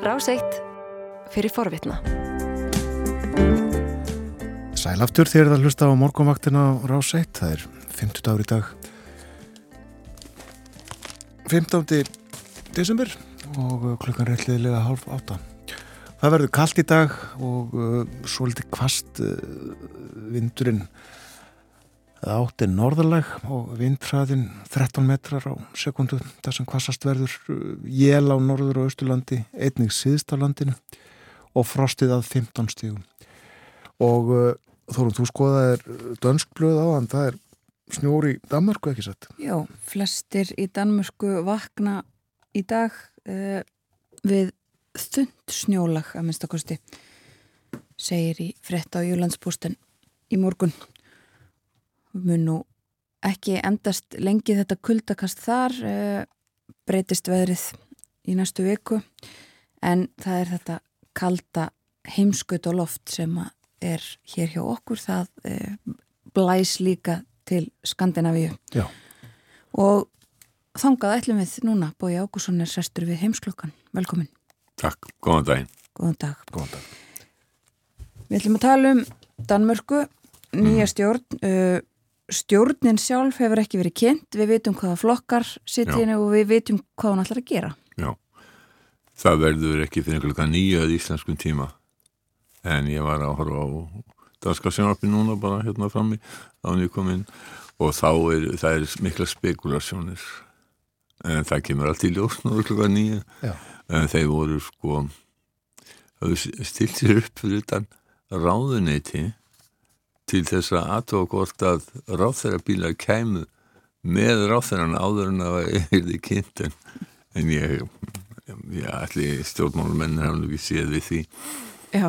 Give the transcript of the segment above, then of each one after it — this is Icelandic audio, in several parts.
Ráseitt fyrir forvitna. Sælaftur þér að hlusta á morgunvaktina á Ráseitt. Það er 50 dagur í dag. 15. desember og klukkan réttliðilega hálf átta. Það verður kallt í dag og uh, svolítið kvast uh, vindurinn Það átti norðaleg og vindræðin 13 metrar á sekundu þar sem kvassast verður jél á norður og austurlandi, einnig síðst á landinu og frostið að 15 stígum. Og uh, þórum þú skoðaðir dönskblöð á hann, það er snjóri í Danmörku ekki sett? Já, flestir í Danmörku vakna í dag uh, við þund snjólag að minnstakosti, segir í frett á Júlandsbústen í morgun mun nú ekki endast lengi þetta kuldakast þar uh, breytist veðrið í næstu viku en það er þetta kalda heimskut og loft sem er hér hjá okkur það uh, blæs líka til Skandinavíu. Já. og þangað ætlum við núna Bói Ágússon er sestur við heimsklokkan velkomin. Takk, góðan daginn. Góðan dag. Góðan dag. Við ætlum að tala um Danmörku nýja stjórn uh, stjórnin sjálf hefur ekki verið kynnt, við veitum hvaða flokkar sittinu og við veitum hvað hún ætlar að gera. Já, það verður ekki fyrir einhverja nýjað íslenskum tíma. En ég var að horfa á danska sjónarpi núna bara hérna frammi á nýkominn og þá er það er mikla spekulasjónir en það kemur allt í ljós núna klukka nýja en þeir voru sko það stilt sér upp fyrir þann ráðuneyti til þess að aðtóa hvort að ráþæra bílar kæmu með ráþæran áður en að það er því kynnt en, en ég, ég allir stjórnmálumennir hafði ekki séð við því. Já,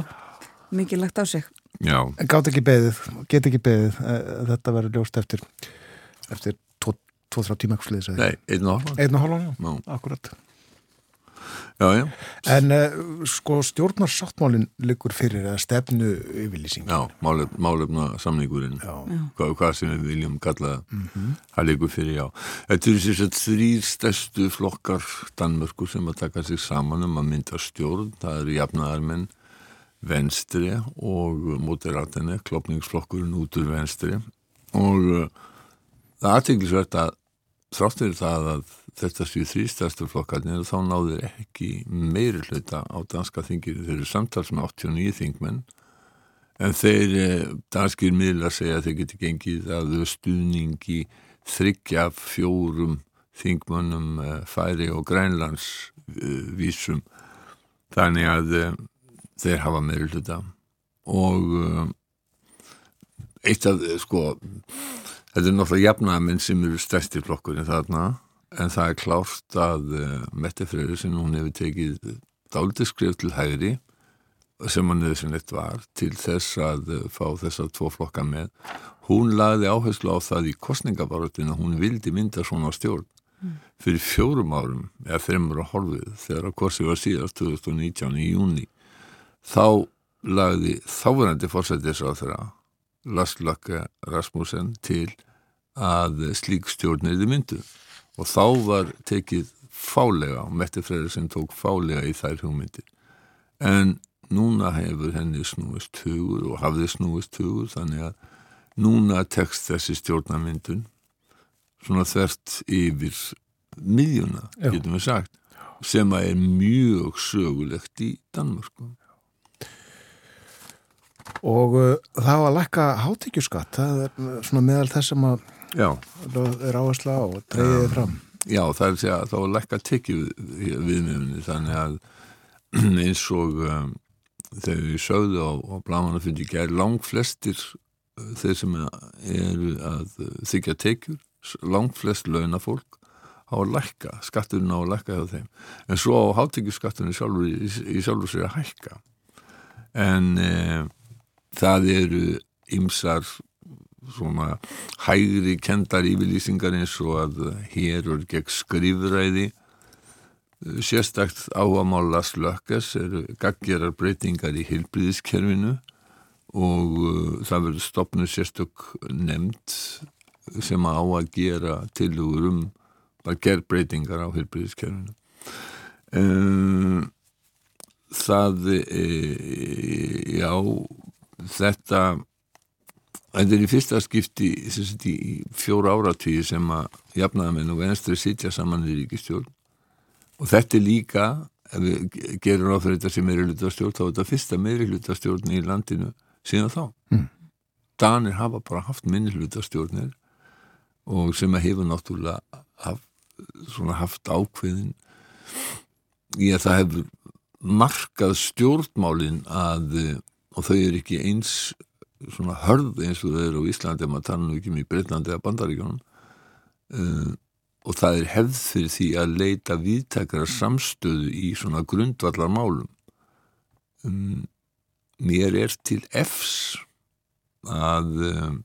mikið lagt á sig. Já. En gátt ekki beðið, get ekki beðið þetta verður ljóst eftir eftir 2-3 tíma Nei, einn og hálfan. Einn og hálfan, já, akkurat Já, já. En uh, sko stjórnarsáttmálinn liggur fyrir að stefnu yfirlýsing. Já, málef, málefna samningurinn, hvað, hvað sem við viljum kalla það, mm -hmm. það liggur fyrir, já. Þetta eru þess að þrýr stærstu flokkar Danmörku sem að taka sig saman um að mynda stjórn, það eru jafnaðarmenn, venstri og moderatinni, klopningsflokkurinn út úr venstri og uh, það aðteglisvert að þráttur það að þetta séu þrýstæstu flokkarnir og þá náður ekki meiri hluta á danska þingir þeir eru samtals með 89 þingmenn en þeir eh, danskir miðla segja að þeir geti gengið að stuðningi þryggja fjórum þingmönnum eh, færi og grænlands vísum. Þannig að eh, þeir hafa meiri hluta. Og eitt af sko þetta er náttúrulega jafnæminn sem eru stærsti flokkurinn þarna en það er klárt að uh, Mette Freyriðsson, hún hefur tekið dálítið skrif til hægri sem hann nöðsynlegt var til þess að uh, fá þess að tvo flokka með. Hún laði áherslu á það í kostningabarotinu að hún vildi mynda svona stjórn mm. fyrir fjórum árum, eða þreymur og horfið þegar að korsi var síðast 2019 í júni. Þá lagði þáverandi fórsættis á þeirra Laslaka Rasmussen til að slík stjórnirði myndu og þá var tekið fálega og Mette Freyriðsson tók fálega í þær hugmyndir. En núna hefur henni snúist hugur og hafði snúist hugur þannig að núna tekst þessi stjórnamyndun svona þvert yfir miðjuna, getum við sagt sem að er mjög sögulegt í Danmörku. Og uh, það var að lekka hátíkjuskatt það er svona meðal þess sem að Já. Er áhersla á og treyðið fram. Já, það er að segja að þá er lekka tekið við, viðmjöfni þannig að eins og um, þegar við sögðu á, á blámanna fyrir er langt flestir uh, þeir sem eru að þykja tekjur langt flest launafólk á að lekka, skatturinn á að lekka hjá þeim. En svo á hátekjuskatturinn sjálfur í, í sjálfur sér að hækka. En e, það eru ymsar svona hægri kendar yfirlýsingar eins og að hér er gegn skrifræði sérstakt áhamála slökkes eru gaggerar breytingar í heilbríðiskerfinu og uh, það verður stopnu sérstök nefnd sem á að gera tilugur um að gera breytingar á heilbríðiskerfinu um, það e, já þetta þetta er í fyrsta skipti í fjóra áratvíi sem að jafnaðamenn og venstri sitja saman í ríkistjórn og þetta er líka ef við gerum á fyrir þetta sem meiri hlutastjórn þá er þetta fyrsta meiri hlutastjórn í landinu síðan þá mm. Danir hafa bara haft minni hlutastjórnir og sem að hefur náttúrulega haft, haft ákveðin í að það hefur markað stjórnmálin að og þau eru ekki eins svona hörð eins og þau eru á Íslandi ef maður tala nú ekki um í Breitlandi eða Bandaríkjónum uh, og það er hefð fyrir því að leita viðtækara samstöðu í svona grundvallar málum um, mér er til efs að um,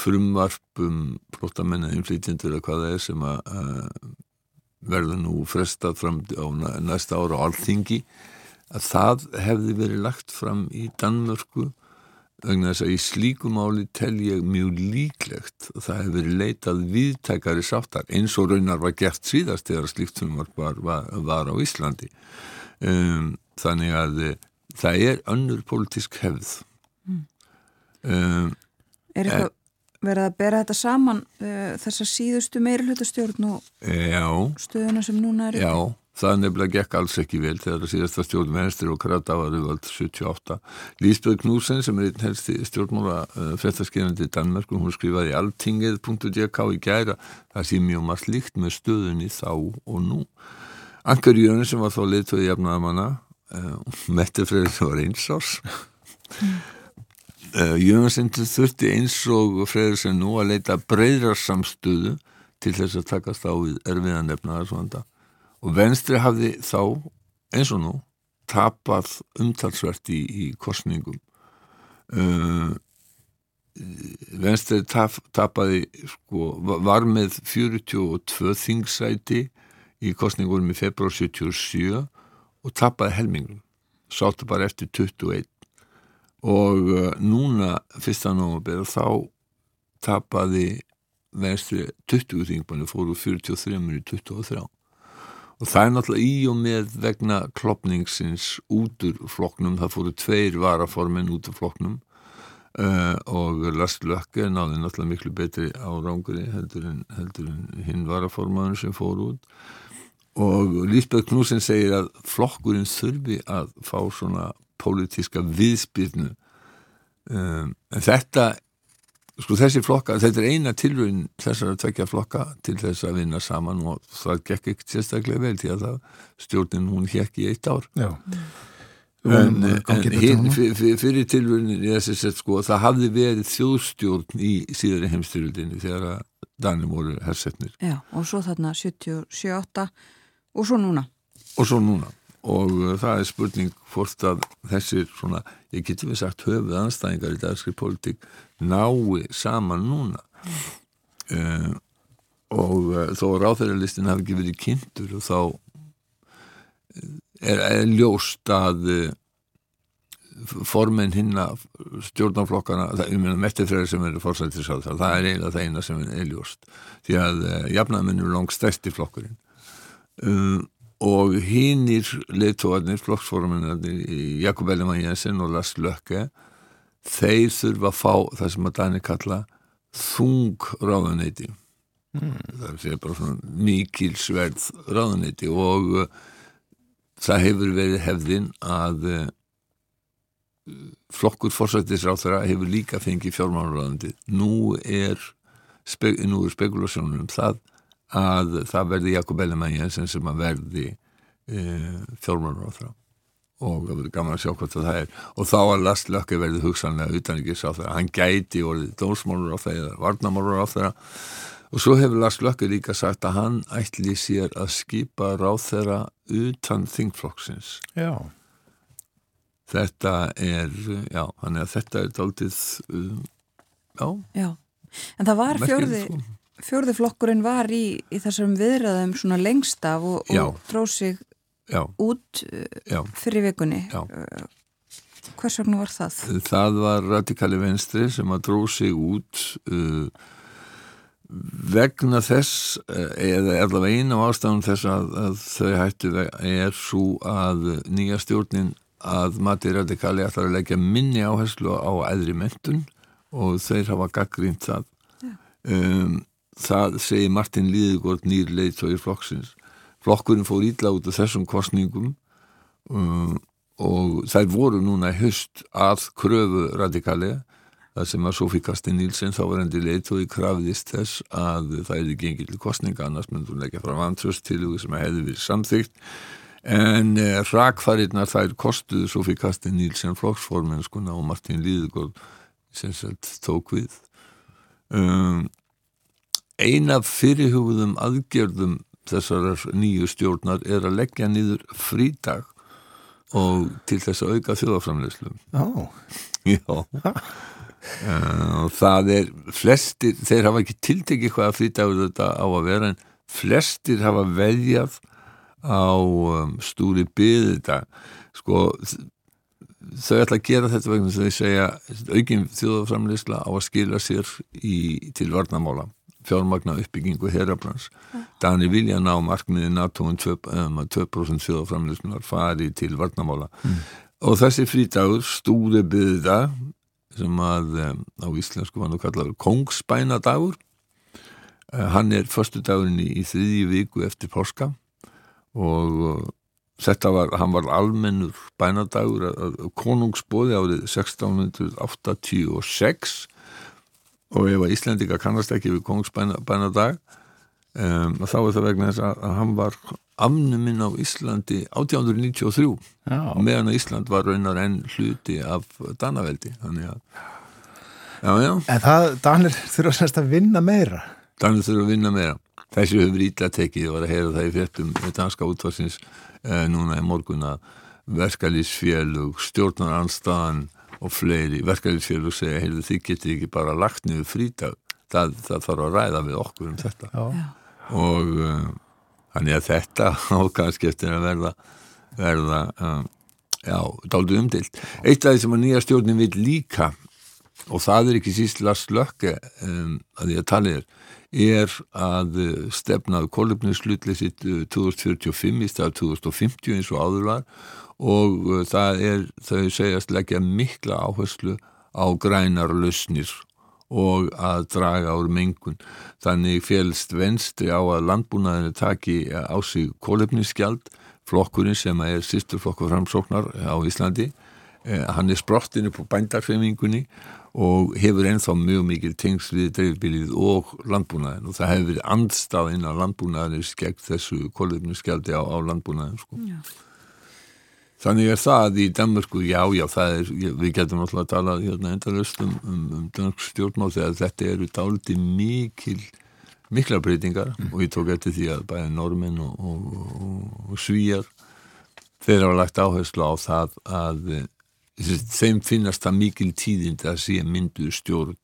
frumvarpum flótamennar innflýtjendur eða hvað það er sem að uh, verður nú frestað fram á næsta ára á alþingi að það hefði verið lagt fram í Danmörku vegna þess að í slíku máli tel ég mjög líklegt að það hefði verið leitað viðtækari sáttar eins og raunar var gert síðast þegar slíkt frumvarp var, var, var á Íslandi. Um, þannig að uh, það er önnur politísk hefð. Mm. um, Er eitthvað verið að bera þetta saman uh, þessar síðustu meirulhutastjórn og já, stöðuna sem núna er Já, það nefnilega gekk alls ekki vel þegar það síðasta stjórn venstri og krata var auðvald 78. Lísbjörg Knúsen sem er einn helsti stjórnmóla uh, frettaskerandi í Danmark og hún skrifaði alltingið.dk í gæra það sé mjög margt líkt með stöðunni þá og nú. Ankar Jönu sem var þá leiðtöði jafnaðamanna uh, Mette Freyður var eins ás Uh, Jöfnsendur þurfti eins og Freyðursen nú að leita breyðrar samstöðu til þess að takast á við erfiðan efnaðarsvanda og venstri hafði þá eins og nú tapað umtalsvert í, í kostningum uh, venstri tap, tapaði sko, var með 42 þingsæti í kostningunum í februar 77 og tapaði helmingum sáttu bara eftir 21 og uh, núna fyrsta nógumber þá tapaði venstri 20 þingmanni fóru 43 í 23 og það er náttúrulega í og með vegna klopningsins út úr floknum, það fóru tveir varaformin út úr floknum uh, og Lars Lökke náði náttúrulega miklu betri árangri heldur en, heldur en hinn varaformaður sem fóru út. Og Lísbjörg Knúsin segir að flokkurinn þurfi að fá svona pólitíska viðspilnu um, en þetta sko þessi flokka, þetta er eina tilröðin þessar að tvekja flokka til þess að vinna saman og það gekk ekkert sérstaklega vel til að það, stjórnin hún hekk í eitt ár. Já. En, en hin, fyrir tilvörin í þessi sett sko það hafði verið þjóðstjórn í síðari heimstyrildinni þegar að Danum voru hersetnir. Já og svo þarna 77-8 og svo núna. Og svo núna og uh, það er spurning hvort að þessir svona, ég geti við sagt höfuð anstæðingar í dagskri politík nái saman núna. Uh, og uh, þó ráþærilistin hafi ekki verið kynntur og þá uh, er, er ljóst að uh, formen hinna stjórnarflokkana, það er meðtefræðir sem eru fórsættisáð það er eiginlega það eina sem er ljóst. Því að uh, jafnaminn eru langt stærsti flokkurinn. Um og hinnir leittóarnir, flokksforminarnir Jakob Ellemann Jensen og Lars Lökke þeir þurfa að fá það sem að Dani kalla þung ráðaneyti mm. það sé bara svona mikil sverð ráðaneyti og uh, það hefur verið hefðin að uh, flokkur fórsættisráþara hefur líka fengið fjármálaráðandi nú er, spe, nú er spekulasjónum um það að það verði Jakob Ellemann sem að verði e, fjármjörnur á það og það verður gaman að sjá hvort það er. Og þá að Lars Lökke verði hugsanlega utan ekki sá það, hann gæti orðið dómsmálur á eða varnamálur á það og svo hefur Lars Lökke líka sagt að hann ætli sér að skipa ráð þeirra utan þingflokksins. Já. Þetta er, já, þannig að þetta er daldið, um, já. Já, en það var fjörði, sko fjörðuflokkurinn var í, í þessum viðræðum svona lengst af og, og tróð sig Já. út uh, Já. fyrir vikunni Já. Uh, hvers vegna var það? Það var radikali venstri sem að tróð sig út uh, vegna þess eh, eða allavega eina af ástafun þess að, að þau hættu er svo að nýja stjórnin að Matti Radikali ætlar að leggja minni áherslu á æðri mentun og þeir hafa gaggrínt það um, það segir Martin Líðegård nýr í flokksins. Flokkurinn fór ídla út af þessum kostningum um, og þær voru núna höst að kröfu Radikali það sem að Sofí Kastin Nílsen þá var endi í krafðist þess að það er ekki engil kostninga annars myndum við leggja frá vantröst til því sem hefði verið samþygt en eh, rakfarirnar þær kostuðu Sofí Kastin Nílsen flokksformennskuna og Martin Líðegård sem sett tók við. Um, eina fyrirhugðum aðgerðum þessar nýju stjórnar er að leggja nýður frídag og til þess að auka þjóðaframleyslu Já. Já og það er flestir, þeir hafa ekki tiltekið hvaða frítagur þetta á að vera en flestir hafa veðjað á um, stúri byggði þetta sko þau ætla að gera þetta vegna þau segja aukinn þjóðaframleysla á að skila sér í, til varnamála fjármagna uppbyggingu herrabrans Dani vilja ná markmiði NATO um 2%, 2 þjóðaframleyslunar fari til varnamála mm. og þessi frítagur stúri byggði þetta sem að á íslensku var nú kallar kongsbænadagur eh, hann er förstu dagurinn í, í þriðji viku eftir porska og þetta var, hann var almennur bænadagur að konungsbóði árið 1686 og ef að Íslandika kannast ekki við kongsbænadag um, þá er það vegna þess að, hann var afnuminn á Íslandi 1893 já. meðan Ísland var raunar enn hluti af Danaveldi þannig að já, já. En það, Danir þurfa semst að vinna meira Danir þurfa að vinna meira þessi hefur ítla tekið og var að heyra það í fjöldum danska útvarsins eh, núna í morgun að verkalýsfélug stjórnaranstaðan og fleiri verkalýsfélug segja heyrðu þið getur ekki bara lagt niður frítag. Það, það þarf að ræða við okkur um þetta. Og uh, Þannig að þetta á kannski eftir að verða, verða um, já, dáldu umdilt. Eitt af því sem að nýja stjórnin vil líka, og það er ekki síst Lars Lökke um, að því að tala er, er að stefnaðu kolumnislutli 2045 í stað 2050 eins og áður var og uh, það er, þau segjast leggja mikla áherslu á grænar lausnir og að draga úr mengun. Þannig félst venstri á að landbúnaðinu taki á sig kólefniskjald, flokkurinn sem er sýsturflokkur framsóknar á Íslandi. Eh, hann er sprottinu på bændarfemingunni og hefur ennþá mjög mikil tengs við dreifbilið og landbúnaðin og það hefur verið andstafinn að landbúnaðin er skeggt þessu kólefniskjaldi á, á landbúnaðin sko. Þannig er það í Danmörku, já, já, er, við getum alltaf að tala hérna endalust um, um, um dansk stjórnmál þegar þetta eru dáliti mikil, mikla breytingar mm. og ég tók eftir því að bæði normin og, og, og, og svíjar þeir hafa lagt áherslu á það að þeim finnast það mikil tíðind að sé myndu stjórn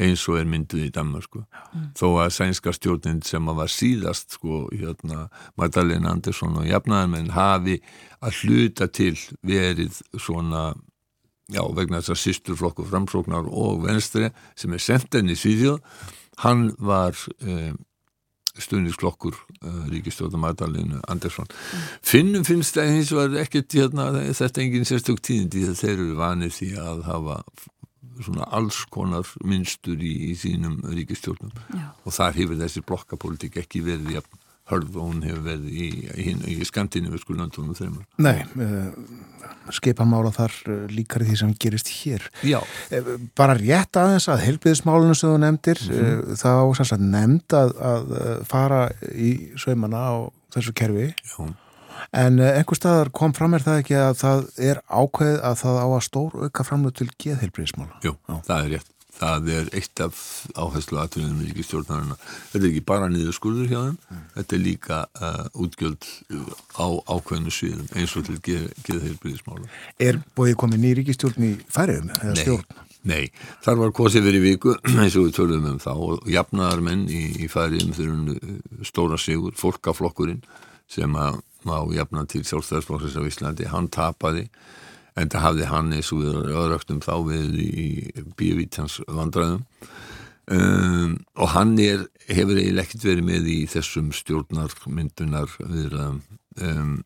eins og er mynduð í Danmarku mm. þó að sænska stjórnin sem að var síðast sko hérna Magdalena Andersson og Jafnæðarmenn hafi að hluta til verið svona já vegna þess að sýsturflokku framsóknar og venstri sem er sendenni Svíðjóð hann var eh, stundisklokkur uh, ríkistjóðan Magdalena Andersson mm. finnum finnst það eins og er ekkert hérna, þetta enginn sérstök tíðindi þegar þeir eru vanið því að hafa svona alls konar minnstur í, í sínum ríkistjórnum Já. og þar hefur þessi blokkapólitík ekki verið ja, hörð og hún hefur verið í, í, í skandinavisku landunum þeimur. Nei, uh, skipamála þar uh, líkar því sem gerist hér. Já. Uh, bara rétt aðeins að helbiðismálunum sem þú nefndir, mm þá sanns að nefnd að, að fara í sögmana á þessu kerfi. Já En eh, einhver staðar kom fram er það ekki að það er ákveð að það á að stór auka framlöð til geðheilbríðismála? Jú, Já. það er rétt. Það er eitt af áherslu aðtunum ríkistjórnarina. Þetta er ekki bara niður skurður hjá þeim, mm. þetta er líka uh, útgjöld á ákveðinu sviðum eins og til geð, geðheilbríðismála. Er bóðið komið nýjir ríkistjórn í færiðum Nei. Nei, þar var kosið verið viku eins og við töluðum um þá og jafnaðar menn í, í færiðum fyrir stóra sigur, fólkaflokkurinn sem að á jafna til sjálfstæðarsflóksins á Íslandi, hann tapaði en það hafði hann eins og við öðröktum þá við í bíovítans vandræðum. Um, og hann er, hefur eiginlega ekkert verið með í þessum stjórnarmyndunar við um,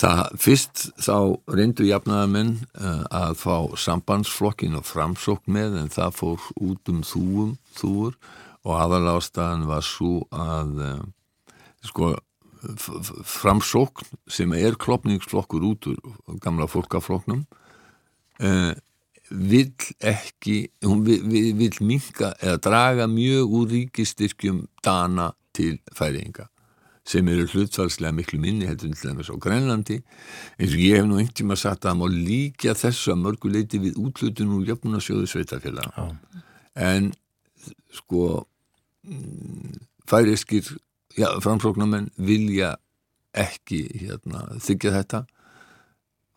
það fyrst þá reyndu jafnaðamenn uh, að fá sambandsflokkin og framsókn með en það fór út um þúum þúur og aðalástaðan var svo að uh, sko framsókn sem er klopningsflokkur út úr gamla fólkafloknum uh, vill ekki hún vill, vill minka eða draga mjög úr ríkistyrkjum dana til færinga sem eru hlutfalslega miklu minni heldur til þess á Grænlandi. Eins og ég hef nú einhvern tíma sagt að það má líka þessu að mörguleiti við útlutun úr jöfnunarsjóðu sveitafélag en sko mm, færiskir framsóknarmenn vilja ekki hérna, þykja þetta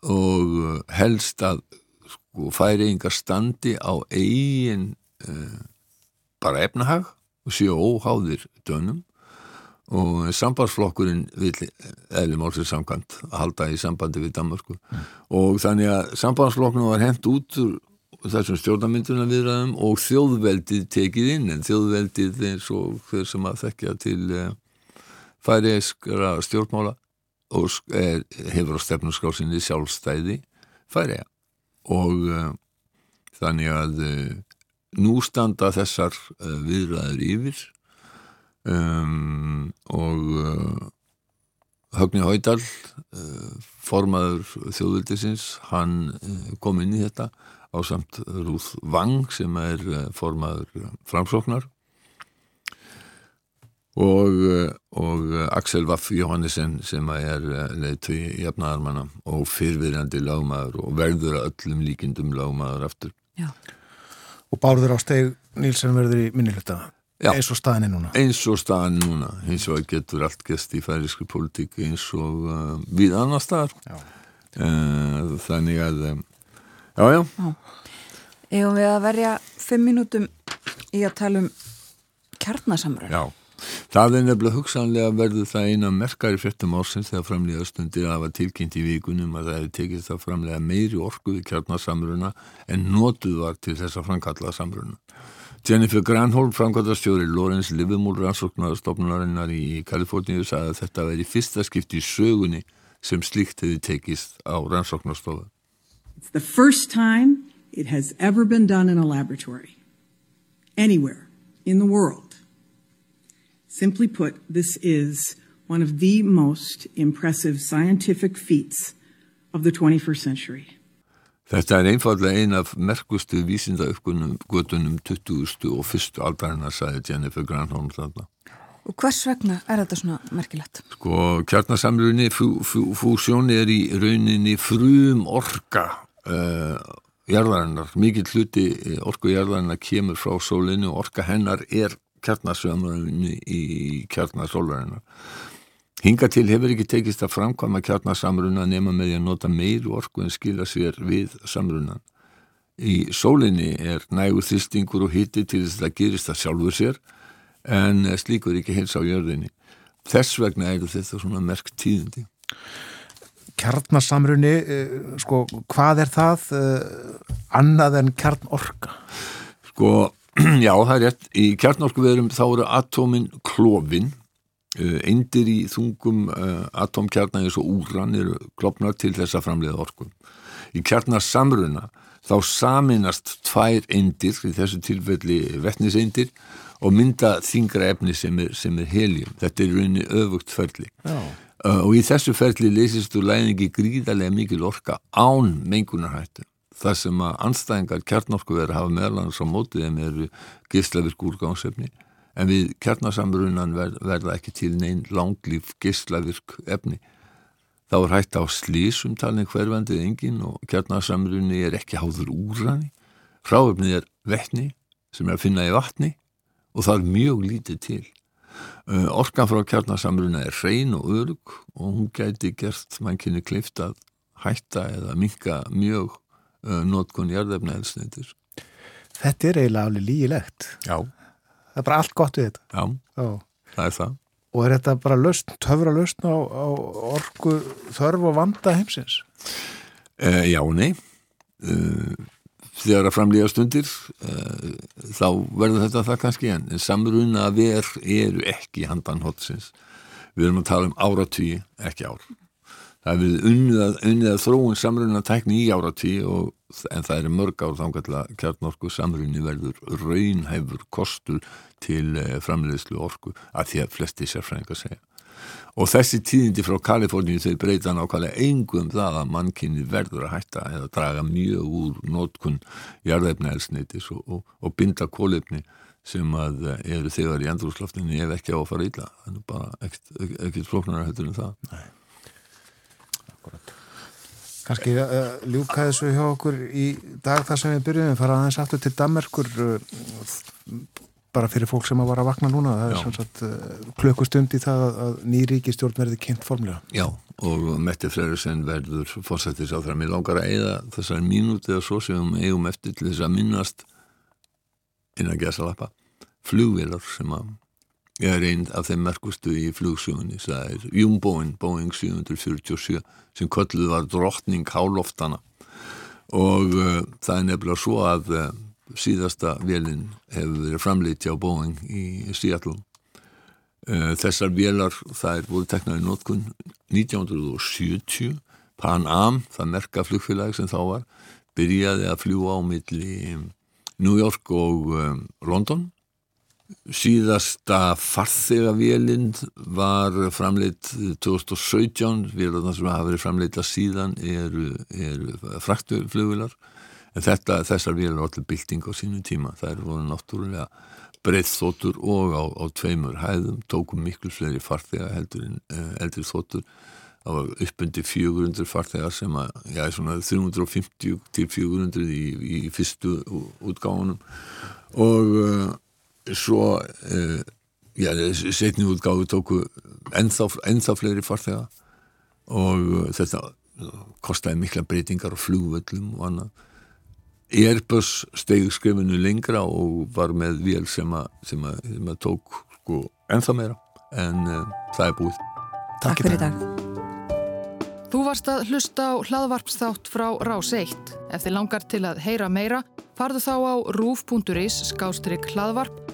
og helst að sko, færiðingar standi á eigin uh, bara efnahag og séu óháðir dönum og sambandsflokkurinn vil eðlum álsið samkant að halda í sambandi við Danmarku mm. og þannig að sambandsflokknum var hendt út úr þessum stjórnamynduna viðræðum og þjóðveldið tekið inn en þjóðveldið eins og þeir sem að þekkja til færiðskara stjórnmála og er, hefur á stefnuskásinni sjálfstæði færiða og uh, þannig að uh, nú standa þessar uh, viðræður yfir. Um, og Högni Hóidal formaður þjóðvildisins hann kom inn í þetta á samt Rúð Vang sem er formaður framsóknar og, og Axel Vaff Jóhannesson sem er eh, leiðtu í jafnaðarmanna og fyrfirandi lágmaður og verður öllum líkindum lágmaður aftur. Já. Og bárður á steg Nílsen verður í minnilöta eins og staðinni núna? Eins og staðinni núna, eins og getur allt gest í færiskri politík eins og uh, við annar staðar. Uh, þannig að, um, já, já. já. Eða við að verja fimm mínútum í að tala um kjarnasamröð. Já. Það er nefnilega hugsanlega verður það eina merkari fjöttum ársins þegar framlega stundir að hafa tilkynnt í vikunum að það hefur tekið það framlega meiri orku við kjarnasamruna en notuð var til þess að framkalla samruna. Jennifer Granholm, framkvæmastjóri Lorenz Livermore rannsóknarstofnunarinnar í Kaliforníu sagði að þetta veri fyrsta skipt í sögunni sem slíkt hefði tekist á rannsóknarstofu. It's the first time it has ever been done in a laboratory anywhere in the world Simply put, this is one of the most impressive scientific feats of the 21st century. Þetta er einfallega ein af merkustu vísinda uppgötunum 20. og 1. aldarinnar, sagði Jennifer Granholm þarna. Og hvers vegna er þetta svona merkilegt? Sko, kjarnasamlunni, fúsjón er í rauninni frum orka uh, jarðarinnar. Mikið hluti orku jarðarinnar kemur frá sólinu og orka hennar er kjarnasamrunni í kjarnasólarinnar. Hinga til hefur ekki tekist að framkvæma kjarnasamruna nema með að nota meir orku en skila sér við samrunan. Í sólinni er nægur þýstingur og hitti til þess að það gerist það sjálfur sér en slíkur ekki heils á jörðinni. Þess vegna er þetta svona merkt tíðindi. Kjarnasamrunni, eh, sko, hvað er það eh, annað en kjarnorka? Sko, Já, það er rétt. Í kjarnorkuveðurum þá eru atómin klófin eindir í þungum atómkjarnar eins og úran eru klopnar til þess að framleiða orku. Í kjarnarsamruna þá saminast tvær eindir, í þessu tilfelli vettniseindir og mynda þingra efni sem er, sem er helium. Þetta er rauninni öfugt ferli. Uh, og í þessu ferli leysist úr læningi gríðarlega mikil orka án mengunarhættu það sem að anstæðingar kjarnorkuverð hafa meðlans á mótið en eru gíslavirk úrgáðsefni en við kjarnasamrunan ver, verða ekki til neinn langlýf gíslavirk efni. Þá er hægt á slísumtalni hverfandið engin og kjarnasamrunni er ekki háður úrrani fráöfnið er vettni sem er að finna í vatni og það er mjög lítið til. Orkan frá kjarnasamruna er hrein og örug og hún gæti gert mann kynni kleift að hætta eða minka mjög Uh, notkun jarðefna elsneitir. Þetta er eiginlega alveg lígilegt. Já. Það er bara allt gott við þetta. Já, Já. það er það. Og er þetta bara löst, töfra löst á, á orgu þörf og vanda heimsins? Uh, já, nei. Uh, þegar að framlýja stundir uh, þá verður þetta það kannski en samruna ver eru ekki handan hotsins við erum að tala um áratví, ekki ár það er unnið unnið að þróun samruna tækni í áratví en það er mörg ár þangarlega kjarnorku samrunni verður raunhæfur kostur til uh, framleiðslu orku að því að flesti sérfræðingar segja. Og þessi tíðindi frá Kaliforníu þeir breyta nákvæmlega engum það að mannkynni verður að hætta eða draga mjög úr nótkun jarðefnaelsneitis og, og, og binda kólefni sem að eru þegar í endurúslaftinni ef ekki á að fara illa. Það er bara ekkert floknara hættur en það. Nei Kanski uh, ljúka þessu hjá okkur í dag þar sem við byrjuðum. Fara aðeins aftur til Dammerkur uh, bara fyrir fólk sem að vara að vakna núna. Það er svona uh, klökkustund í það að nýríkistjórn verði kynnt formlega. Já, og Mette Freyrusen verður fórsættis á það að mér langar að eigða þessar mínútið og svo sem við eigum eftir til þess að minnast innan gesalappa flugvelar sem að er einn af þeim merkustu í flugsjóðunni það er Jumboin, Boeing 747 sem kölluð var drottning háloftana og uh, það er nefnilega svo að uh, síðasta velin hefur verið framleiti á Boeing í Seattle. Uh, þessar velar það er voru teknar í nótkun 1970 Pan Am, það merka flugfélag sem þá var byrjaði að fljúa á milli New York og um, London síðasta farþegavélinn var framleitt 2017 vélarna sem hafa verið framleita síðan eru, eru fraktuflugvilar en þetta, þessar vélar er allir bylting á sínum tíma, það eru voru náttúrulega breytt þóttur og á, á tveimur hæðum, tókum miklu fleiri farþega heldur en uh, eldri þóttur það var uppundi 400 farþegar sem að, já, svona 350 til 400 í, í fyrstu útgáðunum og uh, svo uh, já, setni útgáðu tóku ennþá, ennþá fleiri farþega og þetta kostiði mikla breytingar á flugvöllum og annað. Airbus steg skrifinu lengra og var með vél sem að, sem að, sem að tók sko ennþá meira en uh, það er búið. Takk, Takk fyrir dag. Þú varst að hlusta á hlaðvarpsþátt frá Rás 1 Ef þið langar til að heyra meira farðu þá á rúf.is skástrygg hlaðvarp